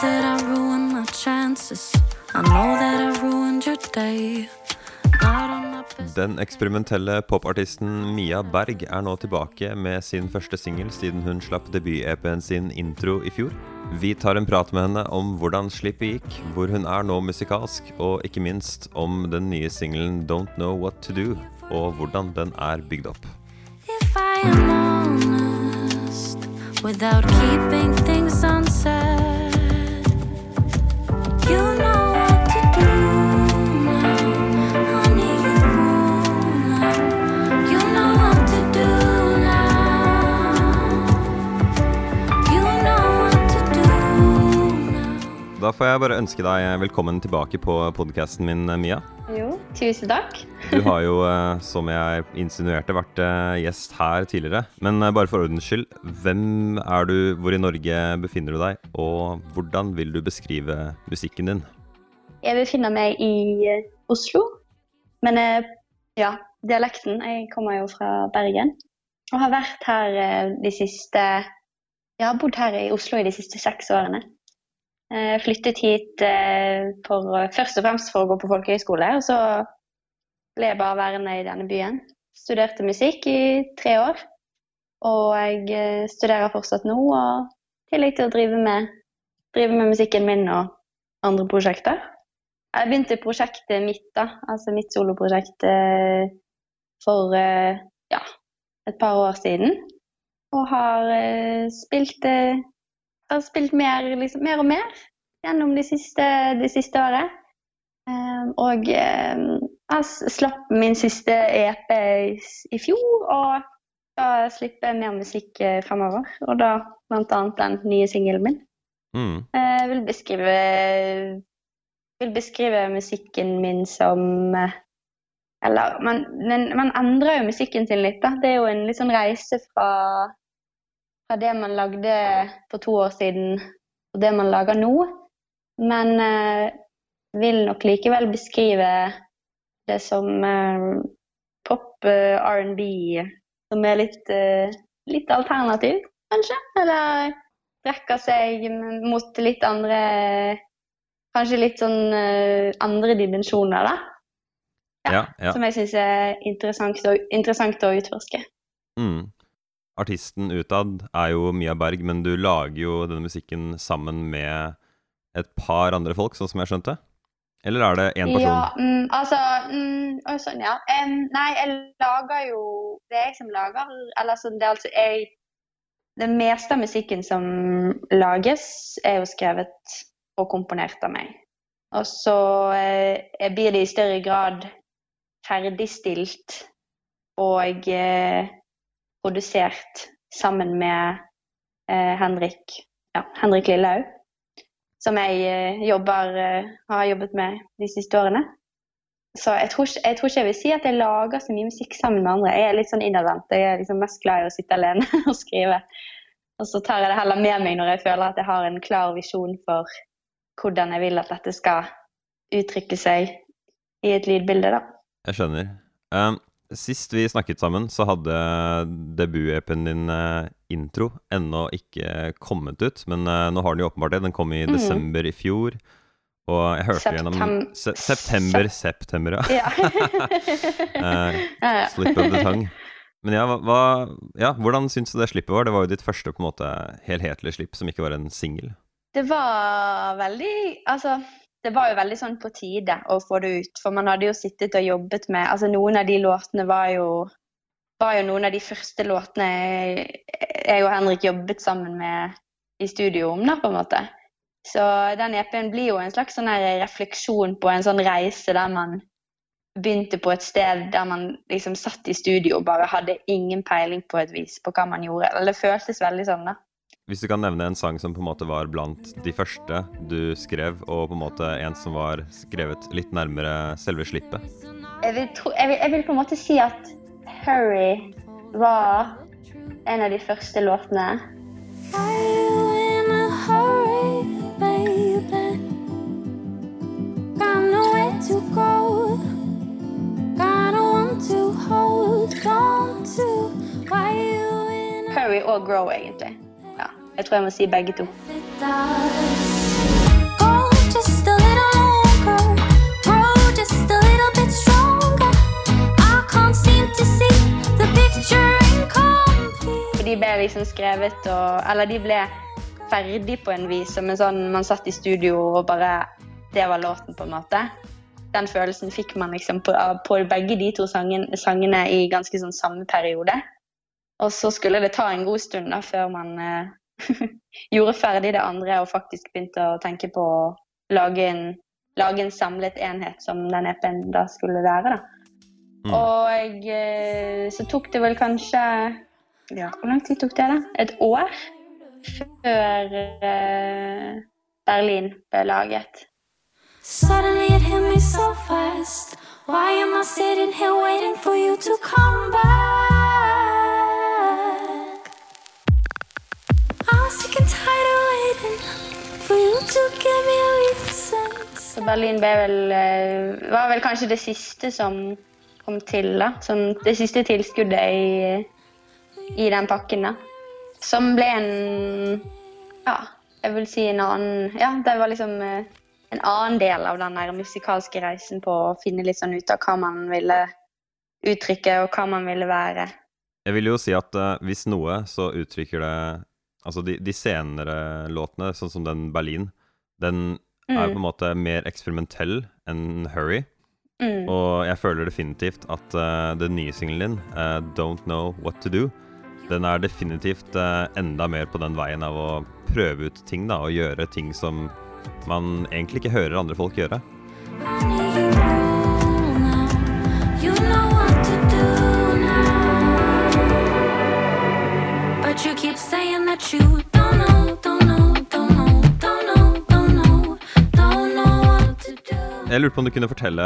that I ruined my chances. I know that I ruined your day. Den eksperimentelle popartisten Mia Berg er nå tilbake med sin første singel siden hun slapp debut-EP-en sin Intro i fjor. Vi tar en prat med henne om hvordan slippet gikk, hvor hun er nå musikalsk, og ikke minst om den nye singelen Don't Know What To Do, og hvordan den er bygd opp. If I am honest, without keeping things unsaid, you Da får jeg bare ønske deg velkommen tilbake på podkasten min, Mia. Jo, tusen takk. Du har jo, eh, som jeg insinuerte, vært eh, gjest her tidligere. Men eh, bare for ordens skyld, hvem er du, hvor i Norge befinner du deg, og hvordan vil du beskrive musikken din? Jeg befinner meg i Oslo. Men ja, dialekten Jeg kommer jo fra Bergen. Og har vært her de siste Jeg har bodd her i Oslo i de siste seks årene. Eh, Flyttet hit eh, for, først og fremst for å gå på folkehøyskole, og så ble jeg bare værende i denne byen. Studerte musikk i tre år. Og jeg eh, studerer fortsatt nå, og i tillegg til å drive med, drive med musikken min og andre prosjekter. Jeg begynte prosjektet mitt, da, altså mitt soloprosjekt, eh, for eh, ja, et par år siden. Og har eh, spilt, eh, har spilt mer, liksom, mer og mer gjennom det siste, de siste året. Um, og um, jeg slapp min siste EP i, i fjor, og skal slippe mer musikk eh, fremover. Og da bl.a. den nye singelen min. Mm. Eh, Jeg vil beskrive, vil beskrive musikken min som eh, Eller man, man, man endrer jo musikken sin litt, da. Det er jo en litt sånn reise fra, fra det man lagde for to år siden, og det man lager nå. Men eh, vil nok likevel beskrive det som eh, pop, eh, R&B, som er litt, eh, litt alternativ, kanskje? Eller strekker seg mot litt andre Kanskje litt sånn eh, andre dimensjoner, da. Ja, ja. Som jeg syns er interessant interessant å utforske. Mm. Artisten utad er jo Mia Berg, men du lager jo denne musikken sammen med et par andre folk, sånn som jeg skjønte? Eller er det én person? Ja, mm, altså mm, Sånn, ja. Um, nei, jeg lager jo Det er jeg som lager. Eller sånn, det er altså jeg Det meste av musikken som lages, er jo skrevet og komponert av meg. Og så eh, blir det i større grad ferdigstilt og eh, produsert sammen med eh, Henrik, ja, Henrik Lillehaug som jeg eh, jobber, eh, har jobbet med de siste årene. Så jeg tror, jeg tror ikke jeg vil si at jeg lager så mye musikk sammen med andre. Jeg er litt sånn innadvendt. Jeg er liksom mest glad i å sitte alene og skrive. Og så tar jeg det heller med meg når jeg føler at jeg har en klar visjon for hvordan jeg vil at dette skal uttrykke seg i et lydbilde, da. Jeg skjønner. Um, sist vi snakket sammen, så hadde debut-EP-en din eh, intro ennå ikke kommet ut. Men eh, nå har den jo åpenbart det. Den kom i Mhm. desember i fjor. Og jeg hørte gjennom se September, september, ja. Eh. Slip of the tongue. Men ja, hva- ja, hvordan syns du det slippet var? Det var jo ditt første på en måte helhetlige slipp som ikke var en singel. Det var veldig Altså, det var jo veldig sånn på tide å få det ut. For man hadde jo sittet og jobbet med Altså, noen av de låtene var jo var jo noen av de første låtene jeg, og Henrik jobbet sammen med i studio om, da, på en måte. Så den EP-en blir jo en slags sånn refleksjon på en sånn reise der man begynte på et sted der man liksom satt i studio og bare hadde ingen peiling på et vis på hva man gjorde. Eller det føltes veldig sånn, da. Hvis du kan nevne en sang som på en måte var blant de første du skrev, og på en måte en som var skrevet litt nærmere selve slippet. jeg vil, tro, jeg, vil, jeg vil på en måte si at Hurry var en av de første låtene. Hurry og Grow, egentlig. Jeg tror jeg må si begge to. de ble liksom skrevet og Eller de ble ferdig på en vis, som en sånn man satt i studio og bare Det var låten, på en måte. Den følelsen fikk man liksom på, på begge de to sangene, sangene i ganske sånn samme periode. Og så skulle det ta en god stund da før man eh, gjorde ferdig det andre og faktisk begynte å tenke på å lage en, lage en samlet enhet som den EP-en da skulle være. da. Mm. Og eh, så tok det vel kanskje ja, Hvor lang tid tok det? da? Et år før uh, Berlin ble laget. Suddenly it hit me so fast. Why am I sitting here waiting for you to come back? Berlin vel, eh, var vel kanskje det siste som kom til, da. Som det siste tilskuddet i, i den pakken, da. Som ble en Ja, jeg vil si en annen Ja, det var liksom eh, en annen del av den der musikalske reisen på å finne litt sånn ut av hva man ville uttrykke, og hva man ville være. Jeg vil jo si at uh, hvis noe, så uttrykker det Altså, de, de senere låtene, sånn som den Berlin, den er på en måte mer eksperimentell enn Hurry. Mm. Og jeg føler definitivt at uh, den nye singelen din, uh, Don't Know What To Do, den er definitivt uh, enda mer på den veien av å prøve ut ting, da, og gjøre ting som man egentlig ikke hører andre folk gjøre. I need you now. You know Jeg lurte på om du kunne fortelle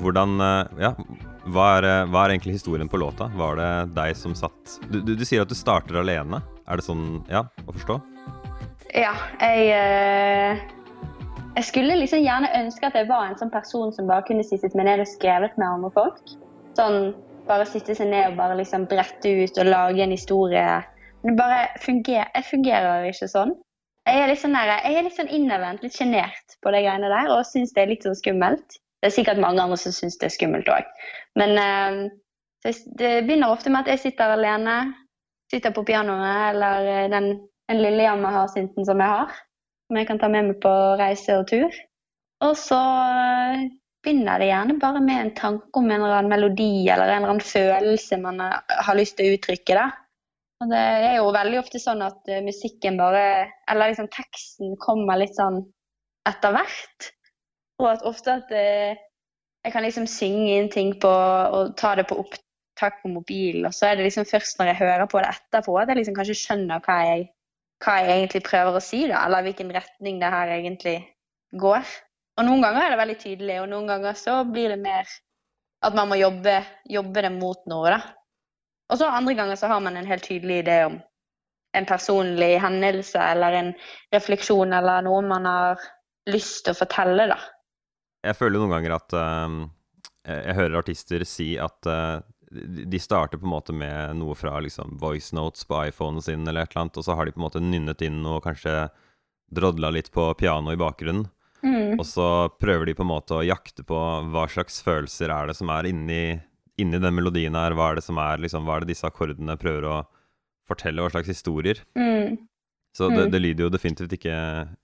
hvordan eh, Ja, hva er, eh, hva er egentlig historien på låta? Var det deg som satt Du, du, du sier at du starter alene. Er det sånn Ja, å forstå? Ja, jeg eh, Jeg skulle liksom gjerne ønske at jeg var en sånn person som bare kunne sittet meg ned og skrevet med andre folk. Sånn bare sitte seg ned og bare liksom brette ut og lage en historie. Men det bare fungerer, jeg fungerer ikke sånn. Jeg er litt sånn, sånn innadvendt, litt sjenert på de greiene der, og syns det er litt sånn skummelt. Det er sikkert mange andre som syns det er skummelt òg. Men eh, jeg- det begynner ofte med at jeg sitter alene, sitter på pianoet eller eh, den, den lille Yamaha-synten som jeg har, som jeg kan ta med meg på reise og tur. Og så eh, begynner det gjerne bare med en tanke om en eller annen melodi eller en eller annen følelse man har, har lyst til å uttrykke. da. Og det er jo veldig ofte sånn at eh, musikken bare Eller liksom teksten kommer litt sånn etter hvert. Og at ofte at eh, jeg kan liksom synge inn ting på og ta det på opptak på mobilen, og så er det liksom først når jeg hører på det etterpå at jeg liksom kanskje skjønner hva jeg, hva jeg egentlig prøver å si, da, eller hvilken retning det her egentlig går. Og noen ganger er det veldig tydelig, og noen ganger så blir det mer at man må jobbe, jobbe det mot noe, da. Og så andre ganger så har man en helt tydelig idé om en personlig hendelse eller en refleksjon eller noe man har lyst til å fortelle, da. Jeg føler noen ganger at uh, jeg hører artister si at uh, de starter på en måte med noe fra liksom voice notes på iPhonen sin, eller et eller annet, og så har de på en måte nynnet inn og kanskje drodla litt på piano i bakgrunnen. Mm. Og så prøver de på en måte å jakte på hva slags følelser er det som er inni, inni den melodien her. Hva er det som er liksom, hva er det disse akkordene prøver å fortelle, hva slags historier. Mm. Så det, Mm. det lyder jo definitivt ikke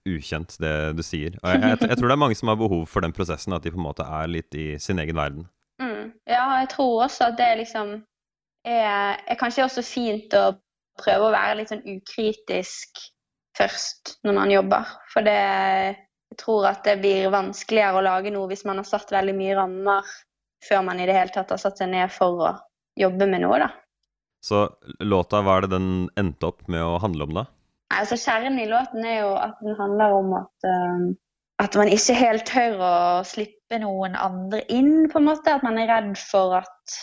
ukjent, det du sier. Og jeg, jeg, jeg tror det er mange som har behov for den prosessen, at de på en måte er litt i sin egen verden. Mm. Ja, jeg tror også at det liksom er, er kanskje også fint å prøve å være litt sånn ukritisk først når man jobber. For det, jeg tror at det blir vanskeligere å lage noe hvis man har satt veldig mye rammer før man i det hele tatt har satt seg ned for å jobbe med noe, da. Så låta, hva er det den endte opp med å handle om, da? Nei, altså Kjernen i låten er jo at den handler om at, uh, at man ikke helt tør å slippe noen andre inn, på en måte. At man er redd for at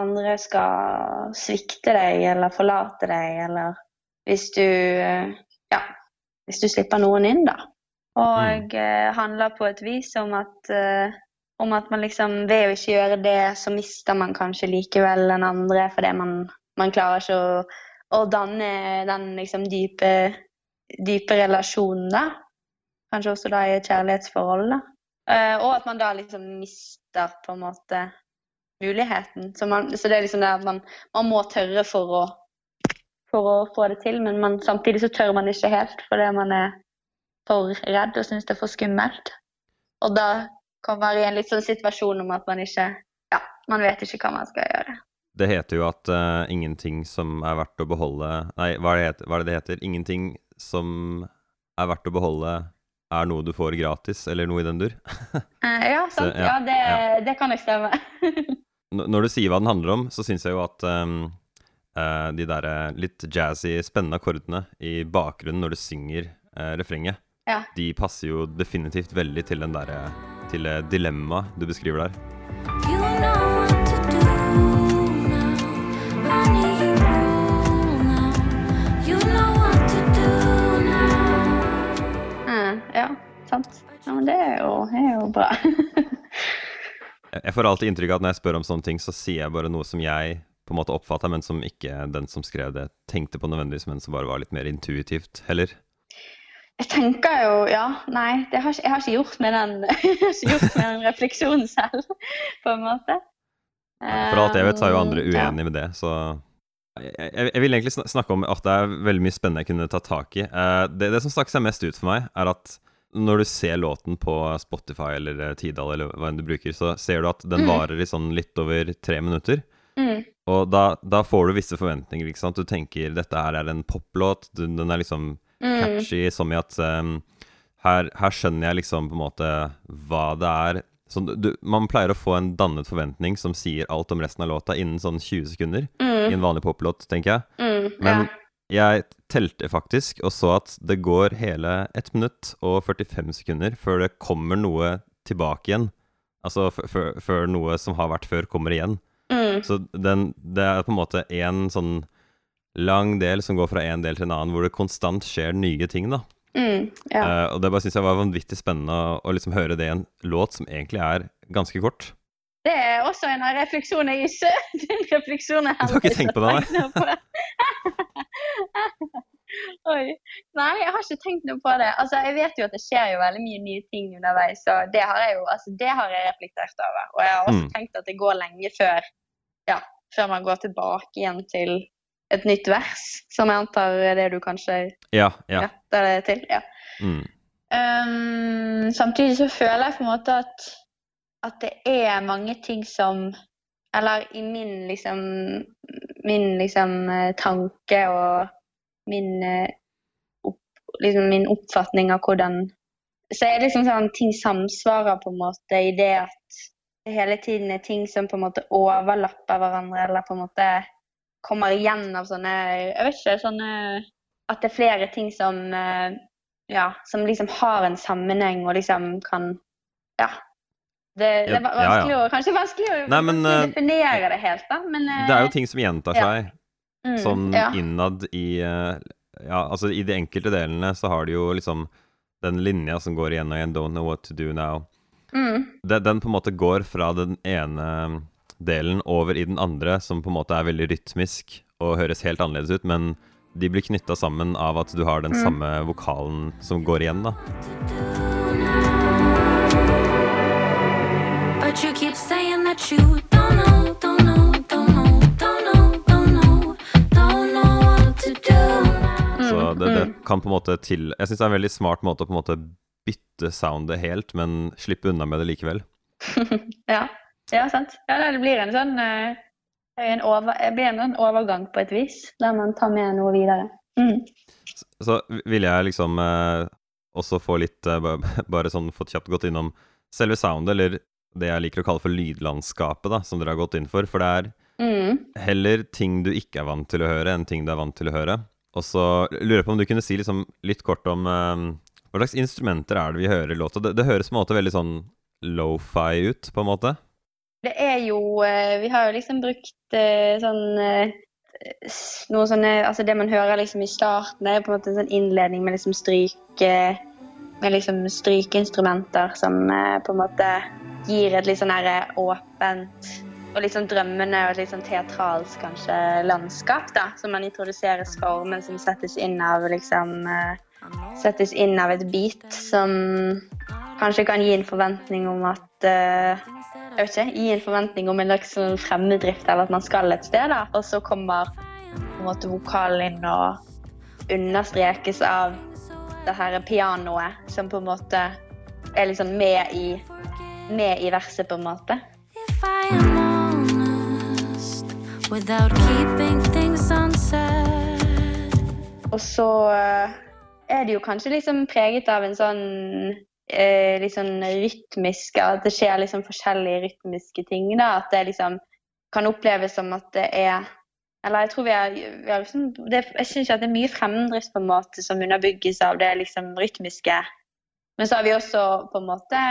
andre skal svikte deg eller forlate deg, eller hvis du uh, Ja, hvis du slipper noen inn, da. Og eh, handler på et vis om at om at man liksom ved å ikke gjøre det, så mister man kanskje likevel den andre fordi man, man klarer ikke å å danne den liksom dype, dype relasjonen, da. kanskje også da i et kjærlighetsforhold, da. Eh, og at man da liksom mister på en måte muligheten. Så, man, så det er liksom det at man, man må tørre for å, for å få det til, men man, samtidig så tør man ikke helt fordi man er for redd og syns det er for skummelt. Og da kommer være i en litt sånn situasjon om at man ikke Ja, man vet ikke hva man skal gjøre. Det heter jo at uh, ingenting som er verdt å beholde Nei, hva er, det, hva er det det heter? Ingenting som er verdt å beholde, er noe du får gratis, eller noe i den dur. uh, ja, sant. ja, ja, det, ja. det kan nok stemme. Når du sier hva den handler om, så syns jeg jo at um, uh, de der eh, litt jazzy, spennende akkordene i bakgrunnen når du synger refrenget, Ja. de passer jo definitivt veldig til den derre til det dilemmaet du beskriver der. You know what to do now. Honey, you rule now. You know what to do now. Mm, ja, sant. Ja, men det er jo, er jo bra. Jeg får alltid inntrykk av at når jeg spør om sånne ting, så sier jeg bare noe som jeg på en måte oppfatter, men som ikke den som skrev det, tenkte på nødvendigvis, men som bare var litt mer intuitivt heller. Jeg tenker jo Ja, nei, det har, jeg har ikke gjort med den, gjort med den refleksjonen selv, på en måte. For alt jeg vet, så er jo andre uenig ja. med det, så jeg, jeg, jeg vil egentlig snakke om at det er veldig mye spennende jeg kunne ta tak i. Eh, det, det som snakker seg mest ut for meg, er at når du ser låten på Spotify eller eh, Tidal eller hva enn du bruker, så ser du at den Mm. varer i sånn litt over tre minutter. Mm, Og da, da får du visse forventninger, ikke sant. Du tenker dette her er en poplåt, den er liksom mm, som i at um, her, her skjønner jeg liksom på en måte hva det er så, du, Man pleier å få en dannet forventning som sier alt om resten av låta innen sånn 20 sekunder. I mm, en vanlig poplåt, tenker jeg. mm, Men ja. jeg telte faktisk og så at det går hele 1 minutt og 45 sekunder før det kommer noe tilbake igjen. Altså før- noe som har vært før, kommer igjen. Mm, Så den, det er på en måte en sånn lang del som går fra en del til en annen, hvor det konstant skjer nye ting, da. mm, ja. uh, og det bare syns jeg var vanvittig spennende å, å liksom høre det i en låt som egentlig er ganske kort. Det er også en av refleksjonene jeg ikke Den refleksjonen Du har ikke tenkt på det, nei? Oi. Nei, jeg har ikke tenkt noe på det. Altså, Jeg vet jo at det skjer jo veldig mye nye ting underveis, og det har jeg jo altså, det har jeg reflektert over. Og jeg har også Mm. tenkt at det går lenge før, ja, før man går tilbake igjen til et nytt vers, som jeg antar er det du kanskje Ja, ja. retter det til. ja. Mm. Um, samtidig så føler jeg på en måte at, at det er mange ting som Eller i min liksom Min liksom eh, tanke og min eh, opp, liksom min oppfatning av hvordan Så er det liksom sånn ting samsvarer på en måte i det at det hele tiden er ting som på en måte overlapper hverandre, eller på en måte kommer igjen av sånne Jeg vet ikke, sånne At det er flere ting som eh, ja, som liksom har en sammenheng og liksom kan Ja. Det, det er vanskelig å, kanskje vanskelig å, Nei, men, eh, definere det helt, da. Men eh, Det er jo ting som gjentar ja. seg mm, sånn ja. innad i Ja, altså i de enkelte delene så har du jo liksom den linja som går igjen og igjen, 'Don't know what to do now'. Mm, Det, den på en måte går fra den ene delen over i den andre, som på en måte er veldig rytmisk og høres helt annerledes ut, men de blir knytta sammen av at du har den Mm. samme vokalen som går igjen, da. But you keep saying that you don't know, don't know, don't know, don't know, don't know, don't know what to do. Så det, det mm. kan på en måte til Jeg syns det er en veldig smart måte å på en måte bytte soundet helt, men slippe unna med det likevel. ja. Ja, sant. Ja, det blir en sånn eh, en over, blir en sånn overgang på et vis, der man tar med noe videre. Mm. Så ville jeg liksom eh, også få litt eh, ba- Bare sånn fått kjapt gått innom selve soundet, eller det jeg liker å kalle for lydlandskapet, da, som dere har gått inn for. For det er Mm. heller ting du ikke er vant til å høre, enn ting du er vant til å høre. Og så lurer jeg på om du kunne si liksom litt kort om eh, hva slags instrumenter er det vi hører i låta? Det, det høres på en måte veldig sånn lofi ut, på en måte. Det er jo eh, Vi har jo liksom brukt eh, sånn eh, noe sånne Altså det man hører liksom i starten, er på en måte en sånn innledning med liksom stryke Med liksom strykeinstrumenter som på en måte gir et litt sånn her åpent og litt sånn drømmende og litt sånn teatralsk kanskje landskap, da. Som man introduseres for, men som settes inn av liksom settes inn av et beat som kanskje kan gi en forventning om at eh, Jeg vet ikke, gi en forventning om en slags sånn fremmedrift, eller at man skal et sted. da. Og så kommer på en måte vokalen inn og understrekes av det her pianoet, som på en måte er liksom med i, med i verset, på en måte. Og så eh, er det jo kanskje liksom preget av en sånn eh, litt sånn rytmisk At det skjer liksom forskjellige rytmiske ting. da, At det liksom kan oppleves som at det er Eller jeg tror vi har, vi er liksom det, Jeg syns at det er mye fremdrift på en måte som underbygges av det liksom rytmiske. Men så har vi også på en måte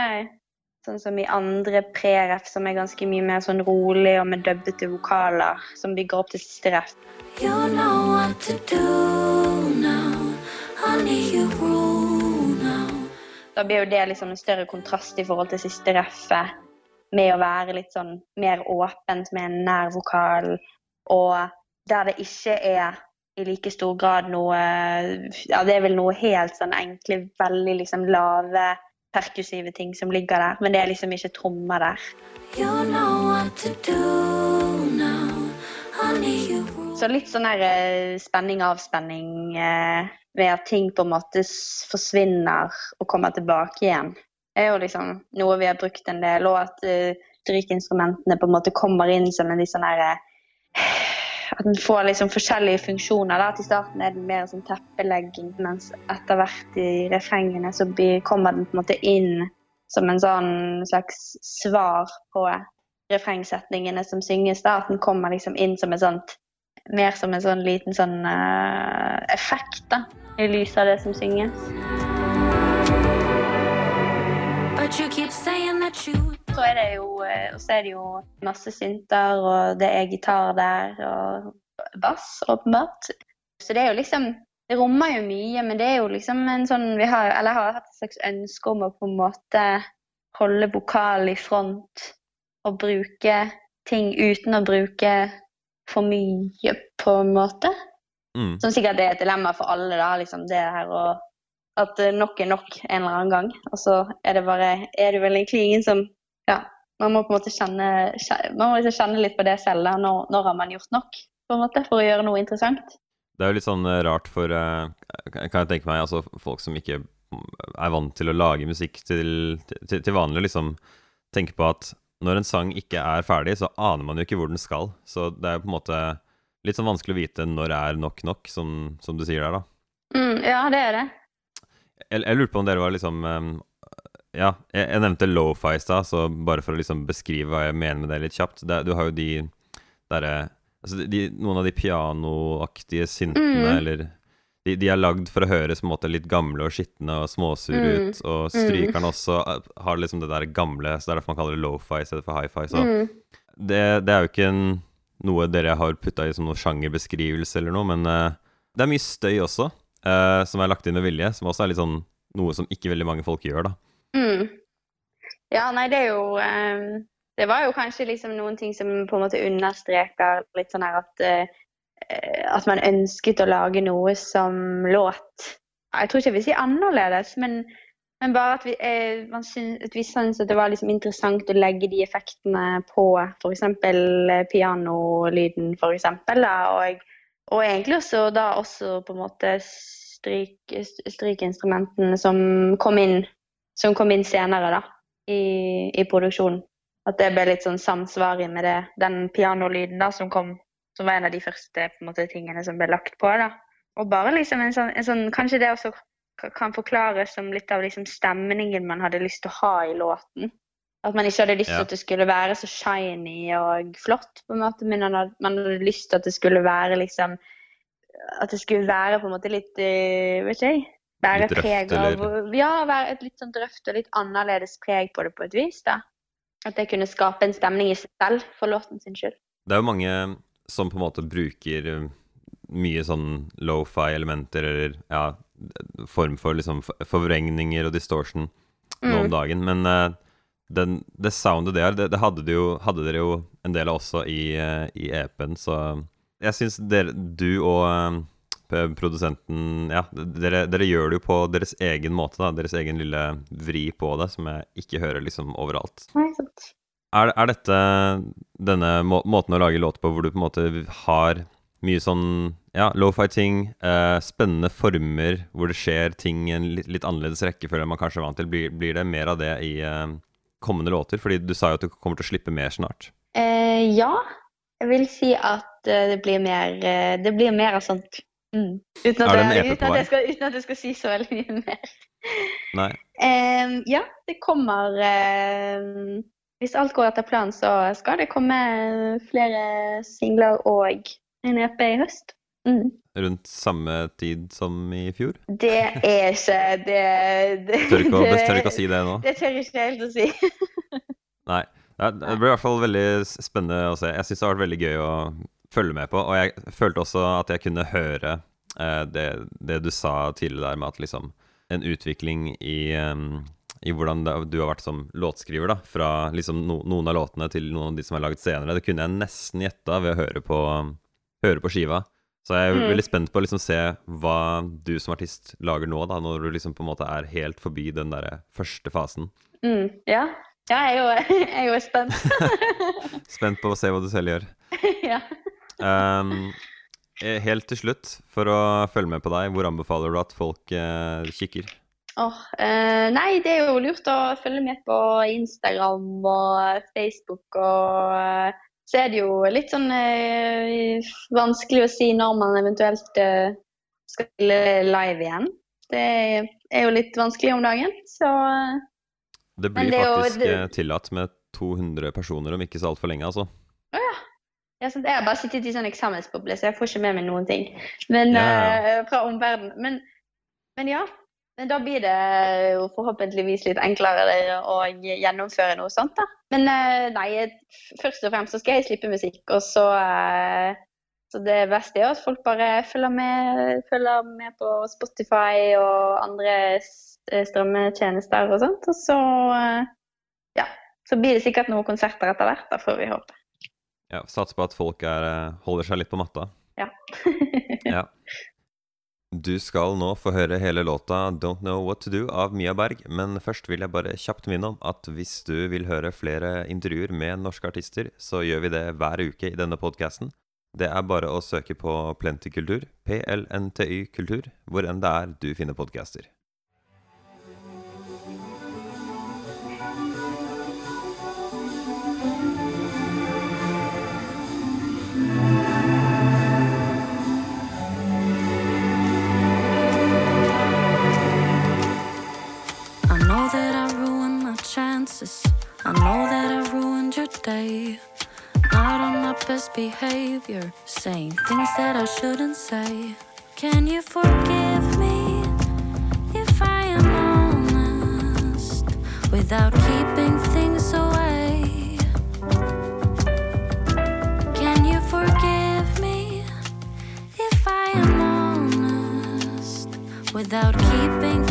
sånn som i andre pre-ref, som er ganske mye mer sånn rolig og med dubbete vokaler, som bygger opp til siste ref. You know what to do now. Honey, you rule. Da blir jo det liksom en større kontrast i forhold til siste reffet, med å være litt sånn mer åpent med en nær vokal, og der det ikke er i like stor grad noe Ja, det er vel noe helt sånn enkle, veldig liksom lave perkussive ting som ligger der, men det er liksom ikke trommer der. You know what to do now. Så litt sånn her eh, spenning-avspenning eh, ved at ting på en måte forsvinner og kommer tilbake igjen. Er jo liksom noe vi har brukt en del, og at uh, strykinstrumentene på en måte kommer inn som en litt sånn her eh, At den får liksom forskjellige funksjoner. da, Til starten er den mer som teppelegging, mens etter hvert i refrengene så blir, kommer den på en måte inn som en sånn slags svar på refrengsetningene som synges. da, At den kommer liksom inn som et sånt mer som en sånn liten sånn uh, effekt, da, i lys av det som synges. Så er det jo, eh, så er det jo masse synter, og det er gitar der, og bass, åpenbart. Så det er jo liksom Det rommer jo mye, men det er jo liksom en sånn Vi har, eller jeg har hatt et slags ønske om å på en måte holde vokalen i front og bruke ting uten å bruke for mye, på en måte. Mm. Som sikkert er et dilemma for alle, da, liksom det her å At nok er nok en eller annen gang. Og så er det bare Er det vel egentlig ingen som Ja, man må på en måte kjenne, kje- man må liksom kjenne litt på det selv. da, Når, når har man gjort nok, på en måte, for å gjøre noe interessant? Det er jo litt sånn eh, rart for eh, Kan jeg tenke meg, altså folk som ikke er vant til å lage musikk til, til, til vanlig, liksom tenke på at når en sang ikke er ferdig, så aner man jo ikke hvor den skal. Så det er jo på en måte litt sånn vanskelig å vite når er nok nok, som, som du sier der, da. Mm, ja, det er det. Jeg, jeg lurte på om dere var liksom um, Ja, jeg, jeg nevnte lofi i stad, så bare for å liksom beskrive hva jeg mener med det litt kjapt. Det, du har jo de derre altså de, Noen av de pianoaktige syntene, Mm. eller de, de er lagd for å høres måte litt gamle og skitne og småsure Mm. ut. Og strykerne også eh, har liksom det der gamle, så det er derfor man kaller det lofi i stedet for hi-fi. Så Mm. det, det er jo ikke en, noe dere har putta i som noen sjangerbeskrivelse eller noe, men uh, det er mye støy også, uh, som er lagt inn med vilje, som også er litt sånn noe som ikke veldig mange folk gjør, da. Mm. Ja, nei, det er jo um, Det var jo kanskje liksom noen ting som på en måte understreker litt sånn her at eh, At man ønsket å lage noe som låt Jeg tror ikke jeg vil si annerledes, men, men bare at vi, eh, syns, at vi syntes at det var liksom interessant å legge de effektene på f.eks. pianolyden, for eksempel, da, og, og egentlig også da også på en måte stryk, som kom inn som kom inn senere da, i, i produksjonen. At det ble litt sånn samsvarig med det, den pianolyden da, som kom, som var en av de første måte, tingene som ble lagt på. da. Og bare liksom en sånn, en sånn Kanskje det også kan forklares som litt av liksom stemningen man hadde lyst til å ha i låten. At man ikke hadde lyst til Ja. at det skulle være så shiny og flott, på en måte, men man hadde, man hadde lyst til at det skulle være liksom At det skulle være på en måte litt uh, Vet ikke jeg Være Litt preg av eller? Ja, være et litt sånn drøft og litt annerledes preg på det på et vis. da. At det kunne skape en stemning i seg selv, for låten sin skyld. Det er jo mange som på en måte bruker eh, mye sånn lofi-elementer, eller ja, form for liksom forvrengninger og distortion nå om Mm. dagen. Men uh, den, det soundet der, det, det hadde, det jo, hadde dere jo en del av også i, uh, i EP-en, så jeg syns du og uh, produsenten Ja, dere, dere gjør det jo på deres egen måte, da. Deres egen lille vri på det, som jeg ikke hører liksom overalt. Nei, sant. Er, er dette denne må måten å lage låt på hvor du på en måte har mye sånn ja, low-fi-ting, eh, spennende former hvor det skjer ting i en litt, litt annerledes rekkefølge enn man kanskje er vant til? Blir, blir det mer av det i eh, kommende låter? Fordi du sa jo at du kommer til å slippe mer snart. Eh, ja, jeg vil si at eh, det blir mer eh, Det blir mer av sånt. Mm. Uten, at jeg, EP uten, at jeg skal, uten at jeg skal si så veldig mye mer. Nei. Ja, det kommer eh, Hvis alt går etter planen, så skal det komme flere singler og en EP i høst. Mm. Rundt samme tid som i fjor? Det er ikke Det, det, Tør ikke å, det- tør ikke å si det nå? Det tør jeg ikke helt å si. Nei. Det blir i hvert fall veldig spennende å se. Jeg syns det har vært veldig gøy å følge med på. Og jeg følte også at jeg kunne høre eh, det, det du sa tidligere der med at liksom en utvikling i, em, i hvordan det, du har vært som låtskriver, da. Fra liksom no, noen av låtene til noen av de som er laget senere. Det kunne jeg nesten gjetta ved å høre på, høre på skiva. Så jeg er Mm. veldig spent på å liksom se hva du som artist lager nå, da, når du liksom på en måte er helt forbi den der første fasen. Mm, ja. ja, jeg er jo, jeg er jo spent. Spent på å se hva du selv gjør. ja. Um, helt til slutt, for å følge med på deg, hvor anbefaler du at folk eh, kikker? Åh, eh, nei, det er jo lurt å følge med på Instagram og Facebook og eh, så er det jo litt sånn eh, vanskelig å si når man eventuelt eh, skal spille live igjen. Det er jo litt vanskelig om dagen, så eh, Det blir det faktisk jo- det- tillatt med 200 personer om ikke så altfor lenge, altså. ja, jeg har bare sittet i sånn eksamensboble, så jeg får ikke med meg noen ting men, Ja, ja. fra omverdenen. Men, men ja, men da blir det jo forhåpentligvis litt enklere å gjennomføre noe sånt, da. Men eh, nei, først og fremst så skal jeg slippe musikk, og så eh, Så det beste er at folk bare følger med, følger med på Spotify og andre eh, strømmetjenester og sånt. Og så ja, så blir det sikkert noen konserter etter hvert, da får vi håpe. Ja, Satser på at folk er, holder seg litt på matta. Ja. Ja. Du skal nå få høre hele låta 'Don't Know What To Do' av Mia Berg, men først vil jeg bare kjapt minne om at hvis du vil høre flere intervjuer med norske artister, så gjør vi det hver uke i denne podkasten. Det er bare å søke på Plenty Kultur, PLNTY Kultur, hvor enn det er du finner podcaster. Shouldn't say. Can you forgive me if I am honest without keeping things away? Can you forgive me if I am honest without keeping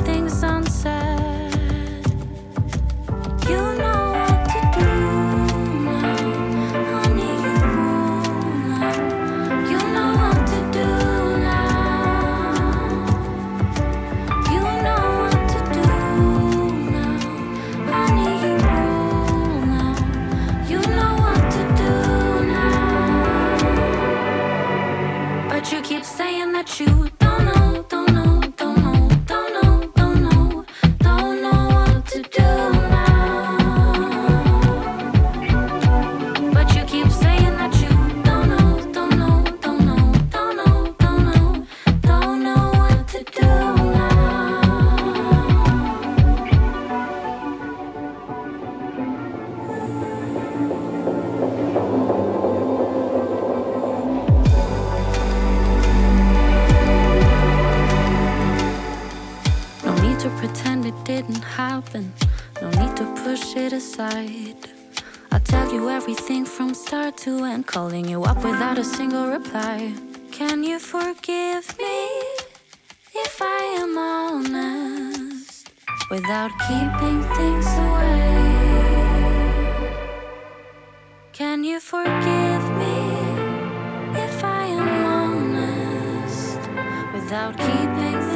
to pretend it didn't happen. No need to push it aside. I'll tell you everything from start to end, calling you up without a single reply. Can you forgive me if I am honest without keeping things away? Can you forgive me if I am honest without keeping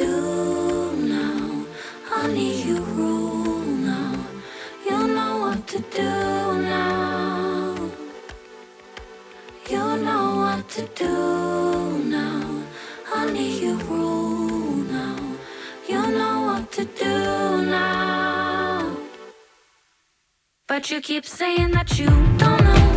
do now, honey. You rule now. You know what to do now. You know what to do now, honey. You rule now. You know what to do now. But you keep saying that you don't know